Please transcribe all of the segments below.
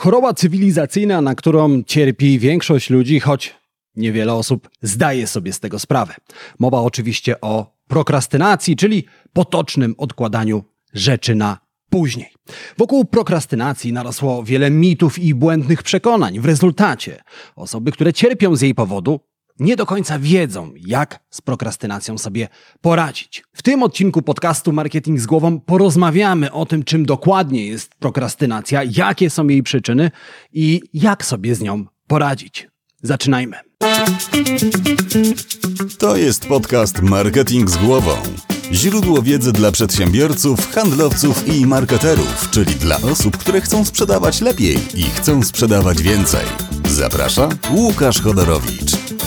Choroba cywilizacyjna, na którą cierpi większość ludzi, choć niewiele osób zdaje sobie z tego sprawę. Mowa oczywiście o prokrastynacji, czyli potocznym odkładaniu rzeczy na później. Wokół prokrastynacji narosło wiele mitów i błędnych przekonań. W rezultacie osoby, które cierpią z jej powodu, nie do końca wiedzą, jak z prokrastynacją sobie poradzić. W tym odcinku podcastu Marketing z Głową porozmawiamy o tym, czym dokładnie jest prokrastynacja, jakie są jej przyczyny i jak sobie z nią poradzić. Zaczynajmy. To jest podcast Marketing z Głową. Źródło wiedzy dla przedsiębiorców, handlowców i marketerów, czyli dla osób, które chcą sprzedawać lepiej i chcą sprzedawać więcej. Zaprasza Łukasz Chodorowicz.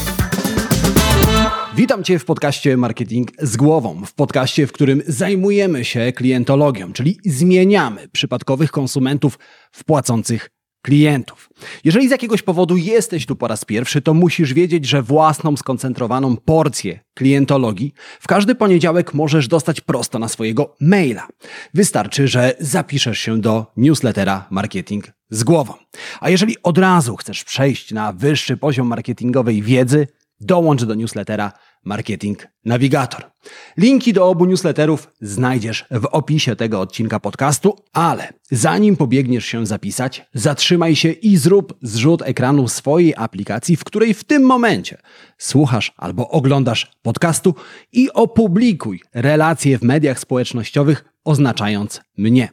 Witam Cię w podcaście Marketing z głową. W podcaście, w którym zajmujemy się klientologią, czyli zmieniamy przypadkowych konsumentów w płacących klientów. Jeżeli z jakiegoś powodu jesteś tu po raz pierwszy, to musisz wiedzieć, że własną skoncentrowaną porcję klientologii w każdy poniedziałek możesz dostać prosto na swojego maila. Wystarczy, że zapiszesz się do newslettera Marketing z głową. A jeżeli od razu chcesz przejść na wyższy poziom marketingowej wiedzy, dołącz do newslettera Marketing Navigator. Linki do obu newsletterów znajdziesz w opisie tego odcinka podcastu, ale zanim pobiegniesz się zapisać, zatrzymaj się i zrób zrzut ekranu swojej aplikacji, w której w tym momencie słuchasz albo oglądasz podcastu i opublikuj relacje w mediach społecznościowych oznaczając mnie.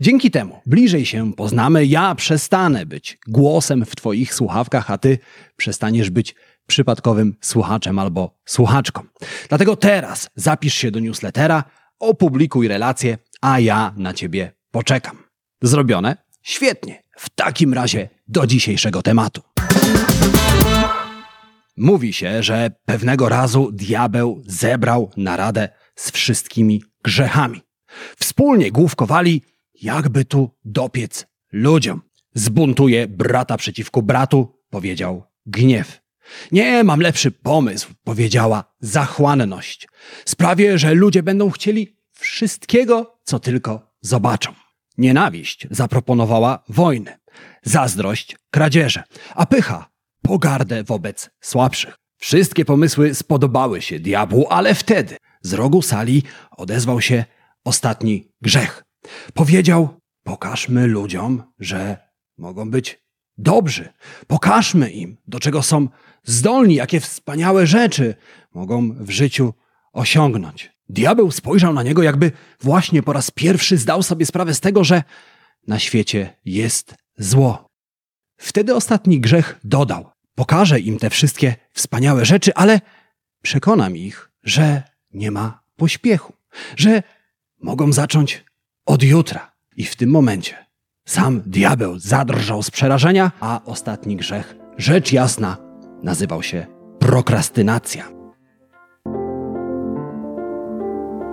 Dzięki temu bliżej się poznamy, ja przestanę być głosem w Twoich słuchawkach, a Ty przestaniesz być przypadkowym słuchaczem albo słuchaczką. Dlatego teraz zapisz się do newslettera, opublikuj relację, a ja na ciebie poczekam. Zrobione? Świetnie. W takim razie do dzisiejszego tematu. Mówi się, że pewnego razu diabeł zebrał naradę z wszystkimi grzechami. Wspólnie główkowali, jakby tu dopiec ludziom. Zbuntuje brata przeciwko bratu, powiedział gniew. Nie, mam lepszy pomysł, powiedziała zachłanność. Sprawię, że ludzie będą chcieli wszystkiego, co tylko zobaczą. Nienawiść zaproponowała wojnę, zazdrość kradzieże, a pycha pogardę wobec słabszych. Wszystkie pomysły spodobały się diabłu, ale wtedy z rogu sali odezwał się ostatni grzech. Powiedział: Pokażmy ludziom, że mogą być dobrzy. Pokażmy im, do czego są zdolni, jakie wspaniałe rzeczy mogą w życiu osiągnąć. Diabeł spojrzał na niego, jakby właśnie po raz pierwszy zdał sobie sprawę z tego, że na świecie jest zło. Wtedy ostatni grzech dodał: Pokażę im te wszystkie wspaniałe rzeczy, ale przekonam ich, że nie ma pośpiechu, że mogą zacząć od jutra. I w tym momencie sam diabeł zadrżał z przerażenia, a ostatni grzech, rzecz jasna, nazywał się prokrastynacja.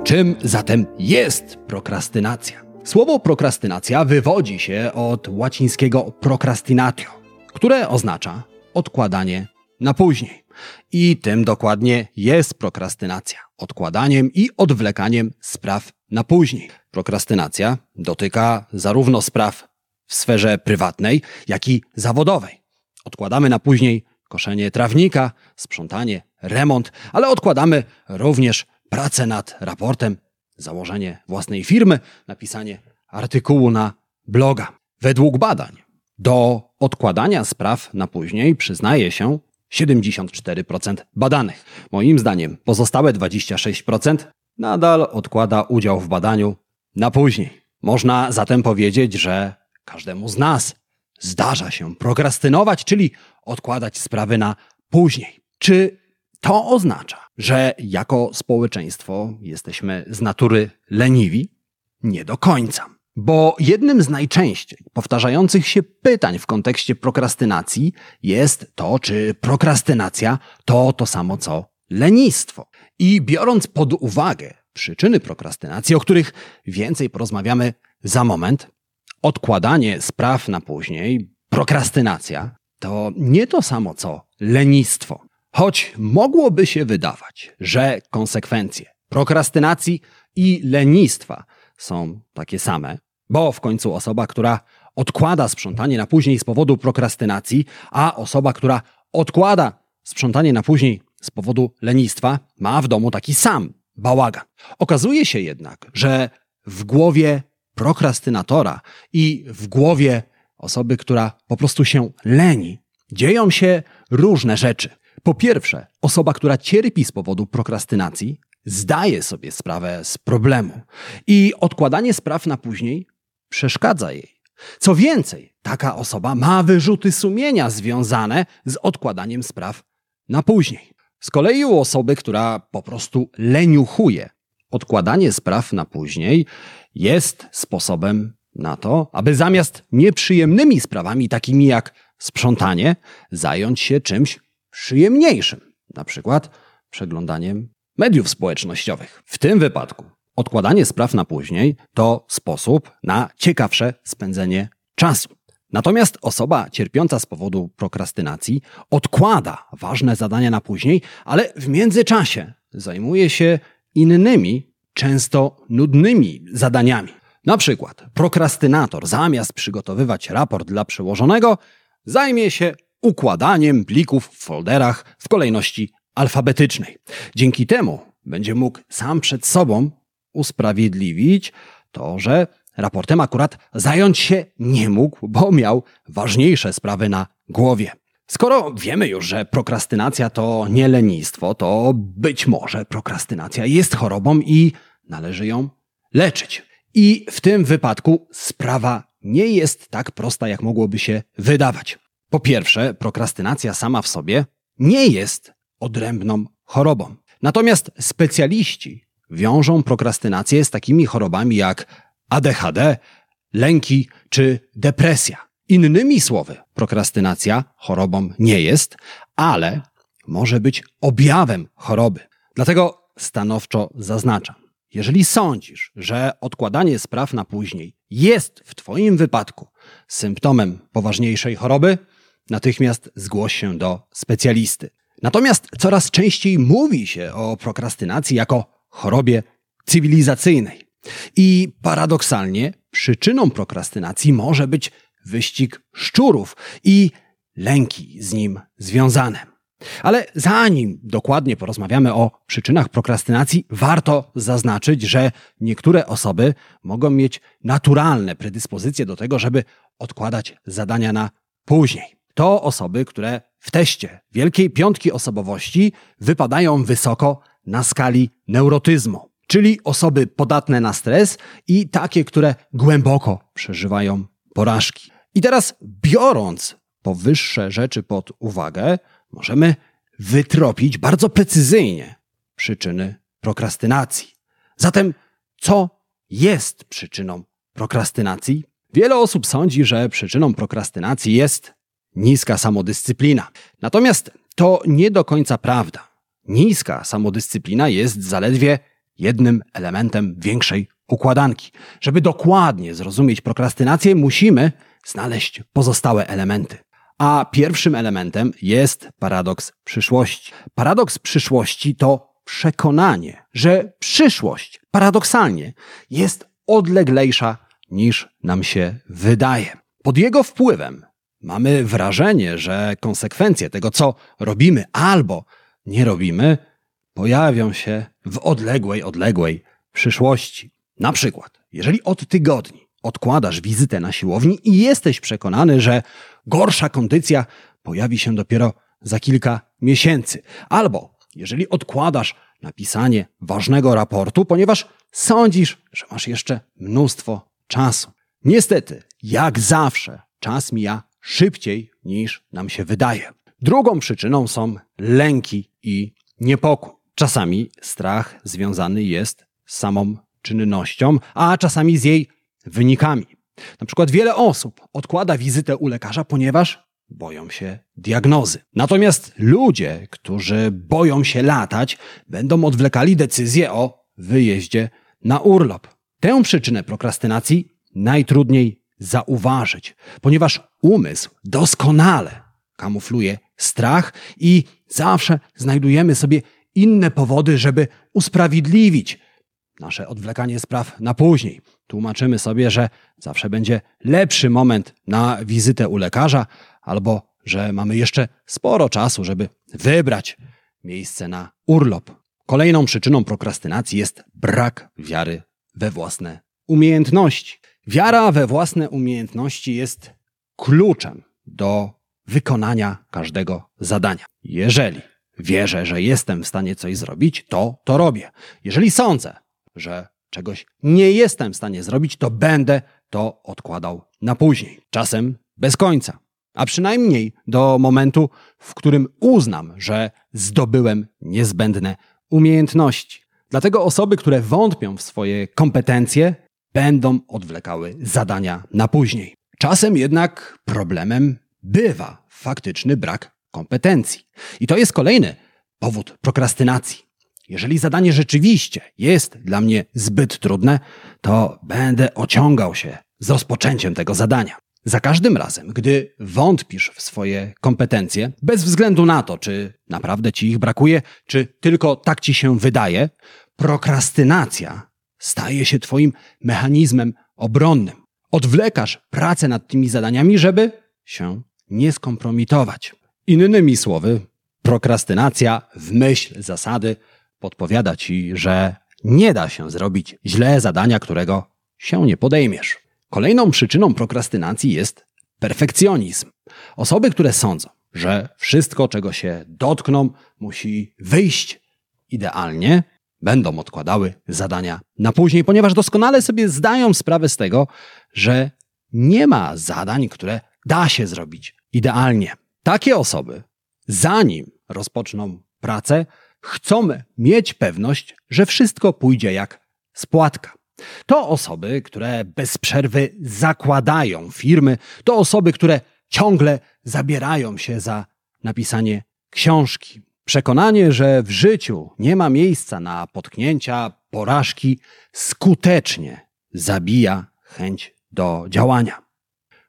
Czym zatem jest prokrastynacja? Słowo prokrastynacja wywodzi się od łacińskiego procrastinatio, które oznacza odkładanie na później. I tym dokładnie jest prokrastynacja odkładaniem i odwlekaniem spraw na później. Prokrastynacja dotyka zarówno spraw w sferze prywatnej, jak i zawodowej. Odkładamy na później koszenie trawnika, sprzątanie, remont, ale odkładamy również pracę nad raportem, założenie własnej firmy, napisanie artykułu na bloga. Według badań do odkładania spraw na później przyznaje się 74% badanych. Moim zdaniem pozostałe 26% nadal odkłada udział w badaniu na później. Można zatem powiedzieć, że każdemu z nas zdarza się prokrastynować, czyli odkładać sprawy na później. Czy to oznacza, że jako społeczeństwo jesteśmy z natury leniwi? Nie do końca. Bo jednym z najczęściej powtarzających się pytań w kontekście prokrastynacji jest to, czy prokrastynacja to to samo co lenistwo. I biorąc pod uwagę przyczyny prokrastynacji, o których więcej porozmawiamy za moment, odkładanie spraw na później, prokrastynacja, to nie to samo co lenistwo. Choć mogłoby się wydawać, że konsekwencje prokrastynacji i lenistwa są takie same, bo w końcu osoba, która odkłada sprzątanie na później z powodu prokrastynacji, a osoba, która odkłada sprzątanie na później z powodu lenistwa, ma w domu taki sam bałagan. Okazuje się jednak, że w głowie prokrastynatora i w głowie osoby, która po prostu się leni, dzieją się różne rzeczy. Po pierwsze, osoba, która cierpi z powodu prokrastynacji, zdaje sobie sprawę z problemu i odkładanie spraw na później przeszkadza jej. Co więcej, taka osoba ma wyrzuty sumienia związane z odkładaniem spraw na później. Z kolei u osoby, która po prostu leniuchuje, odkładanie spraw na później jest sposobem na to, aby zamiast nieprzyjemnymi sprawami, takimi jak sprzątanie, zająć się czymś przyjemniejszym, na przykład przeglądaniem mediów społecznościowych. W tym wypadku odkładanie spraw na później to sposób na ciekawsze spędzenie czasu. Natomiast osoba cierpiąca z powodu prokrastynacji odkłada ważne zadania na później, ale w międzyczasie zajmuje się innymi, często nudnymi zadaniami. Na przykład prokrastynator zamiast przygotowywać raport dla przełożonego, zajmie się układaniem plików w folderach w kolejności alfabetycznej. Dzięki temu będzie mógł sam przed sobą usprawiedliwić to, że raportem akurat zająć się nie mógł, bo miał ważniejsze sprawy na głowie. Skoro wiemy już, że prokrastynacja to nie lenistwo, to być może prokrastynacja jest chorobą i należy ją leczyć. I w tym wypadku sprawa nie jest tak prosta, jak mogłoby się wydawać. Po pierwsze, prokrastynacja sama w sobie nie jest odrębną chorobą. Natomiast specjaliści wiążą prokrastynację z takimi chorobami jak ADHD, lęki czy depresja. Innymi słowy, prokrastynacja chorobą nie jest, ale może być objawem choroby. Dlatego stanowczo zaznaczam. Jeżeli sądzisz, że odkładanie spraw na później jest w Twoim wypadku symptomem poważniejszej choroby, natychmiast zgłoś się do specjalisty. Natomiast coraz częściej mówi się o prokrastynacji jako chorobie cywilizacyjnej. I paradoksalnie przyczyną prokrastynacji może być wyścig szczurów i lęki z nim związane. Ale zanim dokładnie porozmawiamy o przyczynach prokrastynacji, warto zaznaczyć, że niektóre osoby mogą mieć naturalne predyspozycje do tego, żeby odkładać zadania na później. To osoby, które w teście Wielkiej Piątki Osobowości wypadają wysoko na skali neurotyzmu, czyli osoby podatne na stres i takie, które głęboko przeżywają porażki. I teraz, biorąc powyższe rzeczy pod uwagę, możemy wytropić bardzo precyzyjnie przyczyny prokrastynacji. Zatem, co jest przyczyną prokrastynacji? Wiele osób sądzi, że przyczyną prokrastynacji jest niska samodyscyplina. Natomiast to nie do końca prawda. Niska samodyscyplina jest zaledwie jednym elementem większej układanki. Żeby dokładnie zrozumieć prokrastynację, musimy znaleźć pozostałe elementy. A pierwszym elementem jest paradoks przyszłości. Paradoks przyszłości to przekonanie, że przyszłość paradoksalnie jest odleglejsza niż nam się wydaje. Pod jego wpływem mamy wrażenie, że konsekwencje tego, co robimy albo nie robimy, pojawią się w odległej, odległej przyszłości. Na przykład, jeżeli od tygodni odkładasz wizytę na siłowni i jesteś przekonany, że gorsza kondycja pojawi się dopiero za kilka miesięcy, albo jeżeli odkładasz napisanie ważnego raportu, ponieważ sądzisz, że masz jeszcze mnóstwo czasu. Niestety, jak zawsze, czas mija szybciej niż nam się wydaje. Drugą przyczyną są lęki i niepokój. Czasami strach związany jest z samą czynnością, a czasami z jej wynikami. Na przykład wiele osób odkłada wizytę u lekarza, ponieważ boją się diagnozy. Natomiast ludzie, którzy boją się latać, będą odwlekali decyzję o wyjeździe na urlop. Tę przyczynę prokrastynacji najtrudniej zauważyć, ponieważ umysł doskonale kamufluje strach i zawsze znajdujemy sobie inne powody, żeby usprawiedliwić nasze odwlekanie spraw na później. Tłumaczymy sobie, że zawsze będzie lepszy moment na wizytę u lekarza, albo że mamy jeszcze sporo czasu, żeby wybrać miejsce na urlop. Kolejną przyczyną prokrastynacji jest brak wiary we własne umiejętności. Wiara we własne umiejętności jest kluczem do wykonania każdego zadania. Jeżeli wierzę, że jestem w stanie coś zrobić, to to robię. Jeżeli sądzę, że czegoś nie jestem w stanie zrobić, to będę to odkładał na później. Czasem bez końca. A przynajmniej do momentu, w którym uznam, że zdobyłem niezbędne umiejętności. Dlatego osoby, które wątpią w swoje kompetencje, będą odwlekały zadania na później. Czasem jednak problemem bywa faktyczny brak kompetencji. I to jest kolejny powód prokrastynacji. Jeżeli zadanie rzeczywiście jest dla mnie zbyt trudne, to będę ociągał się z rozpoczęciem tego zadania. Za każdym razem, gdy wątpisz w swoje kompetencje, bez względu na to, czy naprawdę ci ich brakuje, czy tylko tak ci się wydaje, prokrastynacja staje się twoim mechanizmem obronnym. Odwlekasz pracę nad tymi zadaniami, żeby się nie skompromitować. Innymi słowy, prokrastynacja w myśl zasady podpowiada ci, że nie da się zrobić źle zadania, którego się nie podejmiesz. Kolejną przyczyną prokrastynacji jest perfekcjonizm. Osoby, które sądzą, że wszystko, czego się dotkną, musi wyjść idealnie, będą odkładały zadania na później, ponieważ doskonale sobie zdają sprawę z tego, że nie ma zadań, które da się zrobić idealnie. Takie osoby, zanim rozpoczną pracę, chcą mieć pewność, że wszystko pójdzie jak spłatka. To osoby, które bez przerwy zakładają firmy, to osoby, które ciągle zabierają się za napisanie książki. Przekonanie, że w życiu nie ma miejsca na potknięcia, porażki, skutecznie zabija chęć do działania.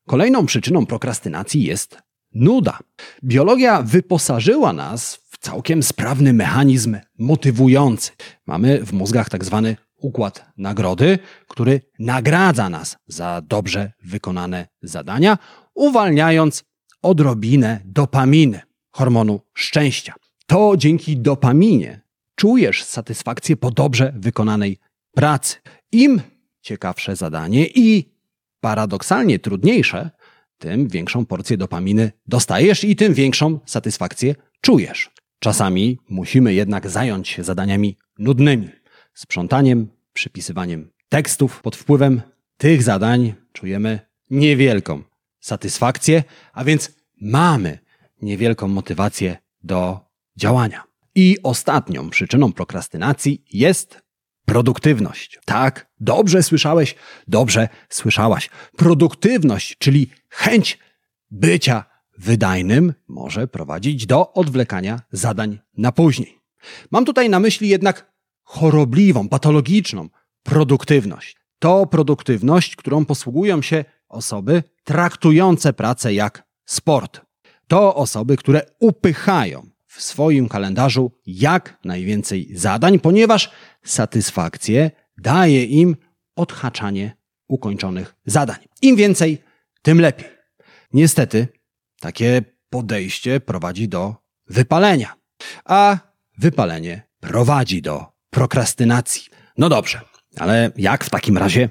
Kolejną przyczyną prokrastynacji jest nuda. Biologia wyposażyła nas w całkiem sprawny mechanizm motywujący. Mamy w mózgach tak zwany układ nagrody, który nagradza nas za dobrze wykonane zadania, uwalniając odrobinę dopaminy, hormonu szczęścia. To dzięki dopaminie czujesz satysfakcję po dobrze wykonanej pracy. Im ciekawsze zadanie i paradoksalnie trudniejsze, tym większą porcję dopaminy dostajesz i tym większą satysfakcję czujesz. Czasami musimy jednak zająć się zadaniami nudnymi, sprzątaniem, przypisywaniem tekstów. Pod wpływem tych zadań czujemy niewielką satysfakcję, a więc mamy niewielką motywację do działania. I ostatnią przyczyną prokrastynacji jest produktywność. Tak, dobrze słyszałeś, dobrze słyszałaś. Produktywność, czyli chęć bycia wydajnym, może prowadzić do odwlekania zadań na później. Mam tutaj na myśli jednak chorobliwą, patologiczną produktywność. To produktywność, którą posługują się osoby traktujące pracę jak sport. To osoby, które upychają w swoim kalendarzu jak najwięcej zadań, ponieważ satysfakcję daje im odhaczanie ukończonych zadań. Im więcej, tym lepiej. Niestety, takie podejście prowadzi do wypalenia, a wypalenie prowadzi do prokrastynacji. No dobrze, ale jak w takim razie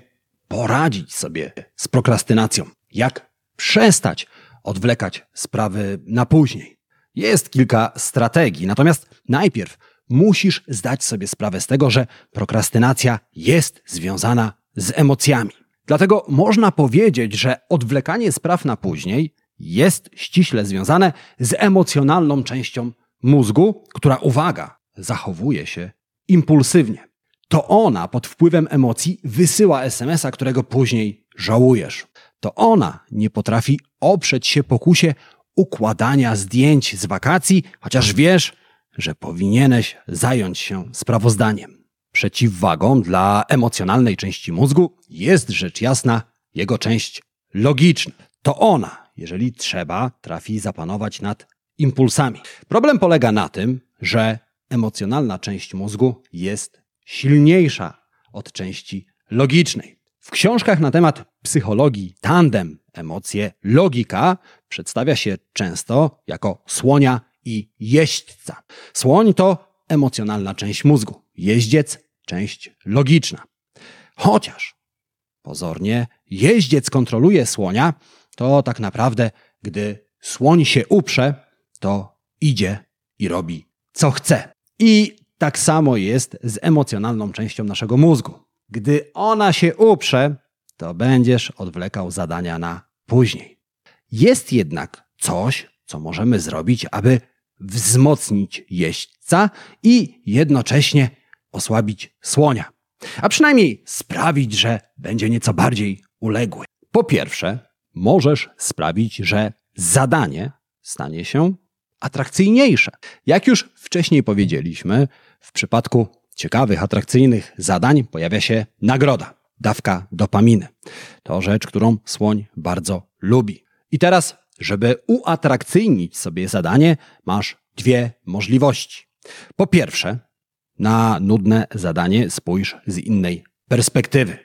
poradzić sobie z prokrastynacją? Jak przestać odwlekać sprawy na później? Jest kilka strategii, natomiast najpierw musisz zdać sobie sprawę z tego, że prokrastynacja jest związana z emocjami. Dlatego można powiedzieć, że odwlekanie spraw na później jest ściśle związane z emocjonalną częścią mózgu, która, uwaga, zachowuje się impulsywnie. To ona pod wpływem emocji wysyła SMS-a, którego później żałujesz. To ona nie potrafi oprzeć się pokusie układania zdjęć z wakacji, chociaż wiesz, że powinieneś zająć się sprawozdaniem. Przeciwwagą dla emocjonalnej części mózgu jest rzecz jasna jego część logiczna. To ona, jeżeli trzeba, trafi zapanować nad impulsami. Problem polega na tym, że emocjonalna część mózgu jest silniejsza od części logicznej. W książkach na temat psychologii tandem, emocje, logika przedstawia się często jako słonia i jeźdźca. Słoń to emocjonalna część mózgu, jeździec część logiczna. Chociaż pozornie jeździec kontroluje słonia, to tak naprawdę, gdy słoń się uprze, to idzie i robi co chce. I tak samo jest z emocjonalną częścią naszego mózgu. Gdy ona się uprze, to będziesz odwlekał zadania na później. Jest jednak coś, co możemy zrobić, aby wzmocnić jeźdźca i jednocześnie osłabić słonia. A przynajmniej sprawić, że będzie nieco bardziej uległy. Po pierwsze, możesz sprawić, że zadanie stanie się atrakcyjniejsze. Jak już wcześniej powiedzieliśmy, w przypadku ciekawych, atrakcyjnych zadań pojawia się nagroda, dawka dopaminy. To rzecz, którą słoń bardzo lubi. I teraz, żeby uatrakcyjnić sobie zadanie, masz dwie możliwości. Po pierwsze, na nudne zadanie spójrz z innej perspektywy.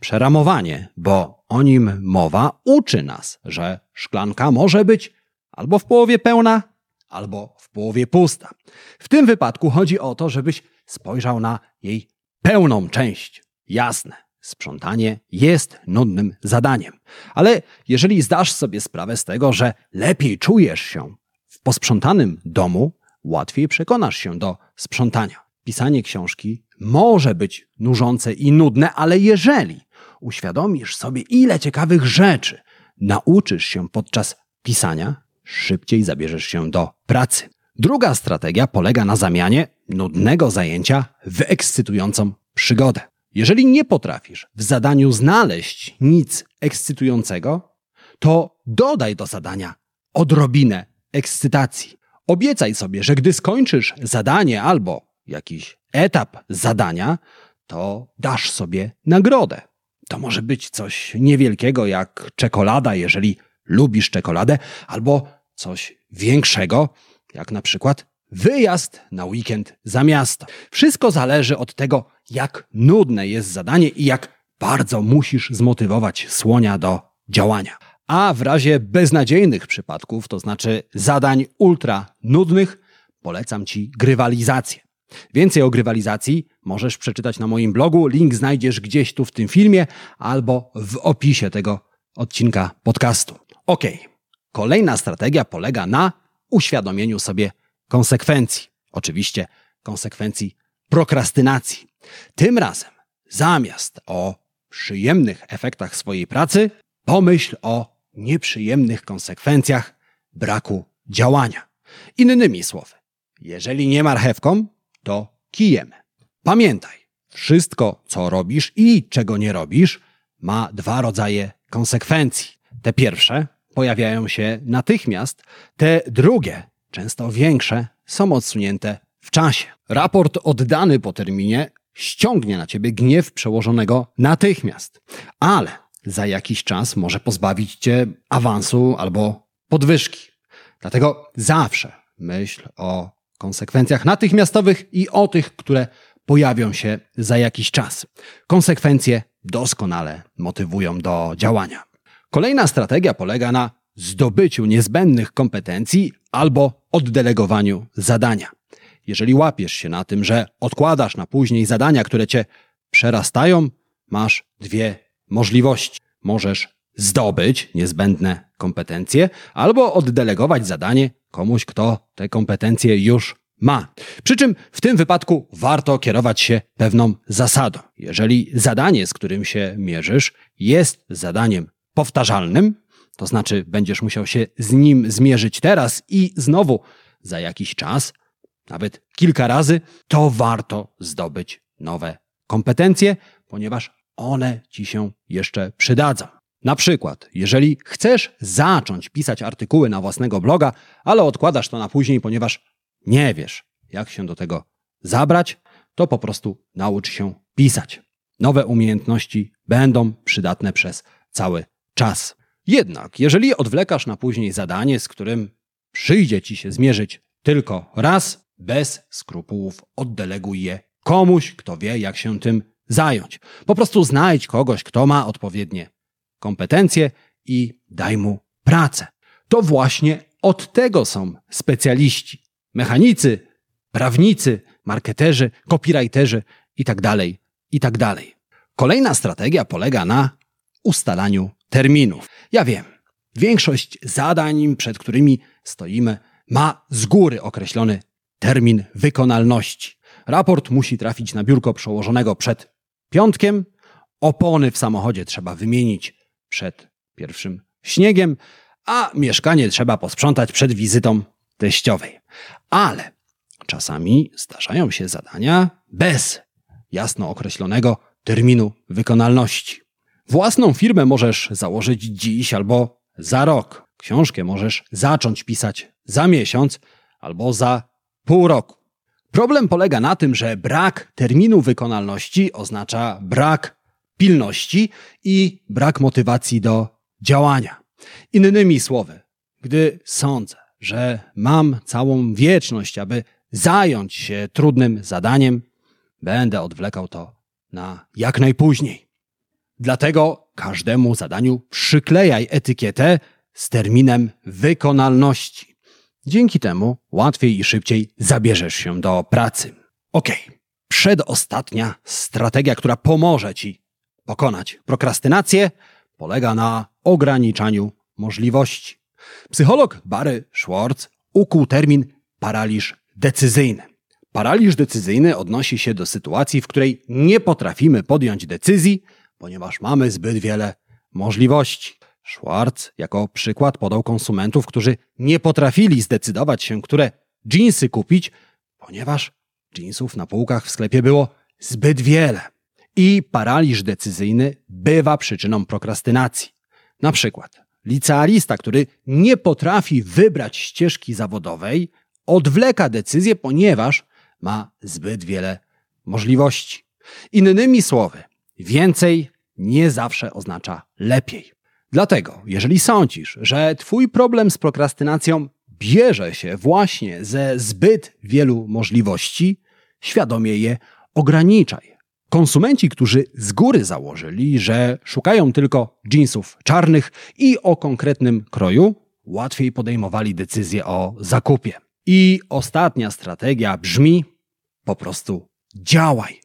Przeramowanie, bo o nim mowa, uczy nas, że szklanka może być albo w połowie pełna, albo w połowie pusta. W tym wypadku chodzi o to, żebyś spojrzał na jej pełną część. Jasne, sprzątanie jest nudnym zadaniem, ale jeżeli zdasz sobie sprawę z tego, że lepiej czujesz się w posprzątanym domu, łatwiej przekonasz się do sprzątania. Pisanie książki może być nużące i nudne, ale jeżeli uświadomisz sobie, ile ciekawych rzeczy nauczysz się podczas pisania, szybciej zabierzesz się do pracy. Druga strategia polega na zamianie nudnego zajęcia w ekscytującą przygodę. Jeżeli nie potrafisz w zadaniu znaleźć nic ekscytującego, to dodaj do zadania odrobinę ekscytacji. Obiecaj sobie, że gdy skończysz zadanie albo jakiś etap zadania, to dasz sobie nagrodę. To może być coś niewielkiego jak czekolada, jeżeli lubisz czekoladę, albo coś większego, jak na przykład wyjazd na weekend za miasto. Wszystko zależy od tego, jak nudne jest zadanie i jak bardzo musisz zmotywować słonia do działania. A w razie beznadziejnych przypadków, to znaczy zadań ultra nudnych, polecam Ci grywalizację. Więcej o grywalizacji możesz przeczytać na moim blogu. Link znajdziesz gdzieś tu w tym filmie albo w opisie tego odcinka podcastu. Ok, kolejna strategia polega na uświadomieniu sobie konsekwencji. Oczywiście konsekwencji prokrastynacji. Tym razem zamiast o przyjemnych efektach swojej pracy, pomyśl o nieprzyjemnych konsekwencjach braku działania. Innymi słowy, jeżeli nie marchewką, to kijem. Pamiętaj, wszystko co robisz i czego nie robisz ma dwa rodzaje konsekwencji. Te pierwsze pojawiają się natychmiast, te drugie, często większe, są odsunięte w czasie. Raport oddany po terminie ściągnie na ciebie gniew przełożonego natychmiast, ale za jakiś czas może pozbawić cię awansu albo podwyżki. Dlatego zawsze myśl o konsekwencjach natychmiastowych i o tych, które pojawią się za jakiś czas. Konsekwencje doskonale motywują do działania. Kolejna strategia polega na zdobyciu niezbędnych kompetencji albo oddelegowaniu zadania. Jeżeli łapiesz się na tym, że odkładasz na później zadania, które cię przerastają, masz dwie możliwości. Możesz zdobyć niezbędne kompetencje albo oddelegować zadanie komuś, kto te kompetencje już ma. Przy czym w tym wypadku warto kierować się pewną zasadą. Jeżeli zadanie, z którym się mierzysz, jest zadaniem powtarzalnym, to znaczy będziesz musiał się z nim zmierzyć teraz i znowu za jakiś czas, nawet kilka razy, to warto zdobyć nowe kompetencje, ponieważ one ci się jeszcze przydadzą. Na przykład, jeżeli chcesz zacząć pisać artykuły na własnego bloga, ale odkładasz to na później, ponieważ nie wiesz, jak się do tego zabrać, to po prostu naucz się pisać. Nowe umiejętności będą przydatne przez cały czas. Jednak, jeżeli odwlekasz na później zadanie, z którym przyjdzie ci się zmierzyć tylko raz, bez skrupułów oddeleguj je komuś, kto wie, jak się tym zająć. Po prostu znajdź kogoś, kto ma odpowiednie kompetencje i daj mu pracę. To właśnie od tego są specjaliści. Mechanicy, prawnicy, marketerzy, copywriterzy itd. tak itd. Tak Kolejna strategia polega na ustalaniu terminów. Ja wiem, większość zadań, przed którymi stoimy, ma z góry określony termin wykonalności. Raport musi trafić na biurko przełożonego przed piątkiem, opony w samochodzie trzeba wymienić przed pierwszym śniegiem, a mieszkanie trzeba posprzątać przed wizytą teściowej. Ale czasami zdarzają się zadania bez jasno określonego terminu wykonalności. Własną firmę możesz założyć dziś albo za rok. Książkę możesz zacząć pisać za miesiąc albo za pół roku. Problem polega na tym, że brak terminu wykonalności oznacza brak pilności i brak motywacji do działania. Innymi słowy, gdy sądzę, że mam całą wieczność, aby zająć się trudnym zadaniem, będę odwlekał to na jak najpóźniej. Dlatego każdemu zadaniu przyklejaj etykietę z terminem wykonalności. Dzięki temu łatwiej i szybciej zabierzesz się do pracy. Ok, przedostatnia strategia, która pomoże Ci pokonać prokrastynację, polega na ograniczaniu możliwości. Psycholog Barry Schwartz ukuł termin paraliż decyzyjny. Paraliż decyzyjny odnosi się do sytuacji, w której nie potrafimy podjąć decyzji, ponieważ mamy zbyt wiele możliwości. Schwartz jako przykład podał konsumentów, którzy nie potrafili zdecydować się, które dżinsy kupić, ponieważ dżinsów na półkach w sklepie było zbyt wiele. I paraliż decyzyjny bywa przyczyną prokrastynacji. Na przykład licealista, który nie potrafi wybrać ścieżki zawodowej, odwleka decyzję, ponieważ ma zbyt wiele możliwości. Innymi słowy, więcej nie zawsze oznacza lepiej. Dlatego, jeżeli sądzisz, że Twój problem z prokrastynacją bierze się właśnie ze zbyt wielu możliwości, świadomie je ograniczaj. Konsumenci, którzy z góry założyli, że szukają tylko jeansów czarnych i o konkretnym kroju, łatwiej podejmowali decyzję o zakupie. I ostatnia strategia brzmi: po prostu działaj.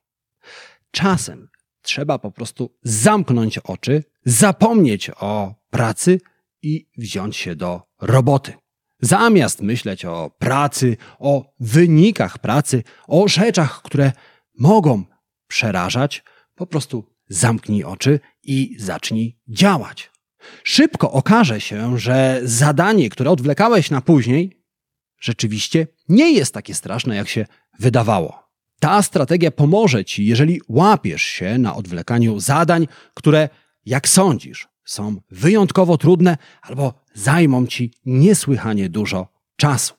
Czasem trzeba po prostu zamknąć oczy, zapomnieć o pracy i wziąć się do roboty. Zamiast myśleć o pracy, o wynikach pracy, o rzeczach, które mogą przerażać, po prostu zamknij oczy i zacznij działać. Szybko okaże się, że zadanie, które odwlekałeś na później, rzeczywiście nie jest takie straszne, jak się wydawało. Ta strategia pomoże ci, jeżeli łapiesz się na odwlekaniu zadań, które, jak sądzisz, są wyjątkowo trudne albo zajmą ci niesłychanie dużo czasu.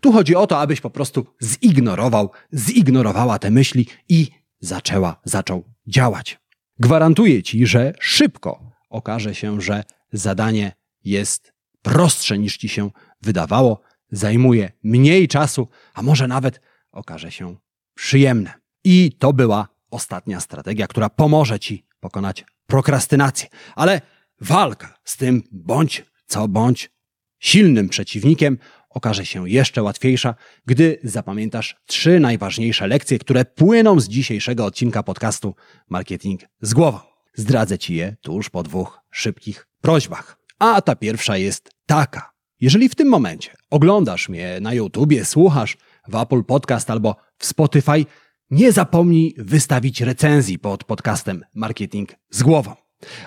Tu chodzi o to, abyś po prostu zignorował, zignorowała te myśli i zaczęła, zaczął działać. Gwarantuję ci, że szybko okaże się, że zadanie jest prostsze niż ci się wydawało, zajmuje mniej czasu, a może nawet okaże się przyjemne. I to była ostatnia strategia, która pomoże ci pokonać prokrastynację. Ale walka z tym bądź co bądź silnym przeciwnikiem okaże się jeszcze łatwiejsza, gdy zapamiętasz trzy najważniejsze lekcje, które płyną z dzisiejszego odcinka podcastu Marketing z głową. Zdradzę ci je tuż po dwóch szybkich prośbach. A ta pierwsza jest taka. Jeżeli w tym momencie oglądasz mnie na YouTubie, słuchasz w Apple Podcast albo w Spotify, nie zapomnij wystawić recenzji pod podcastem Marketing z głową.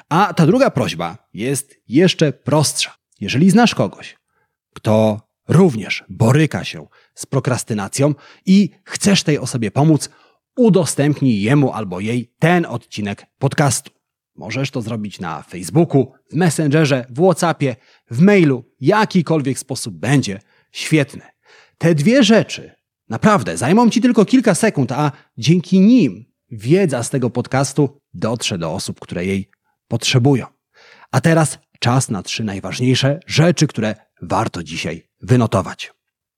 A ta druga prośba jest jeszcze prostsza. Jeżeli znasz kogoś, kto również boryka się z prokrastynacją i chcesz tej osobie pomóc, udostępnij jemu albo jej ten odcinek podcastu. Możesz to zrobić na Facebooku, w Messengerze, w WhatsAppie, w mailu, jakikolwiek sposób będzie świetny. Te dwie rzeczy naprawdę zajmą Ci tylko kilka sekund, a dzięki nim wiedza z tego podcastu dotrze do osób, które jej potrzebują. A teraz czas na trzy najważniejsze rzeczy, które warto dzisiaj wynotować.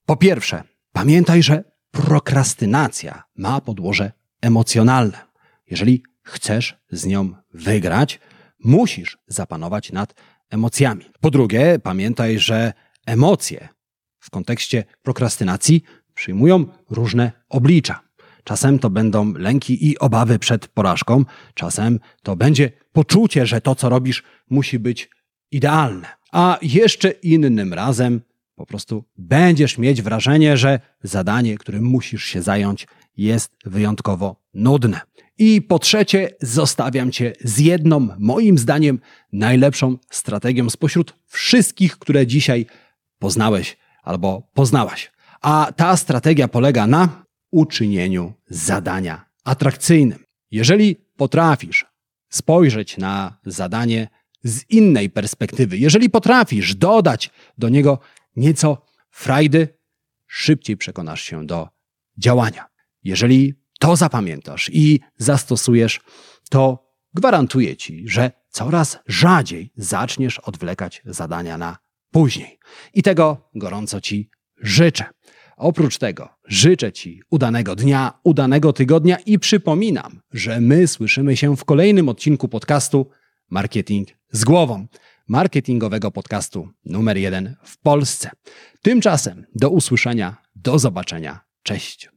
Po pierwsze, pamiętaj, że prokrastynacja ma podłoże emocjonalne. Jeżeli chcesz z nią wygrać, musisz zapanować nad emocjami. Po drugie, pamiętaj, że emocje w kontekście prokrastynacji przyjmują różne oblicza. Czasem to będą lęki i obawy przed porażką, czasem to będzie poczucie, że to, co robisz, musi być idealne. A jeszcze innym razem po prostu będziesz mieć wrażenie, że zadanie, którym musisz się zająć, jest wyjątkowo nudne. I po trzecie, zostawiam Cię z jedną, moim zdaniem, najlepszą strategią spośród wszystkich, które dzisiaj poznałeś albo poznałaś. A ta strategia polega na uczynieniu zadania atrakcyjnym. Jeżeli potrafisz spojrzeć na zadanie z innej perspektywy, jeżeli potrafisz dodać do niego nieco frajdy, szybciej przekonasz się do działania. Jeżeli to zapamiętasz i zastosujesz, to gwarantuję ci, że coraz rzadziej zaczniesz odwlekać zadania na później. I tego gorąco ci życzę. Oprócz tego życzę Ci udanego dnia, udanego tygodnia i przypominam, że my słyszymy się w kolejnym odcinku podcastu Marketing z głową. Marketingowego podcastu numer jeden w Polsce. Tymczasem do usłyszenia, do zobaczenia. Cześć.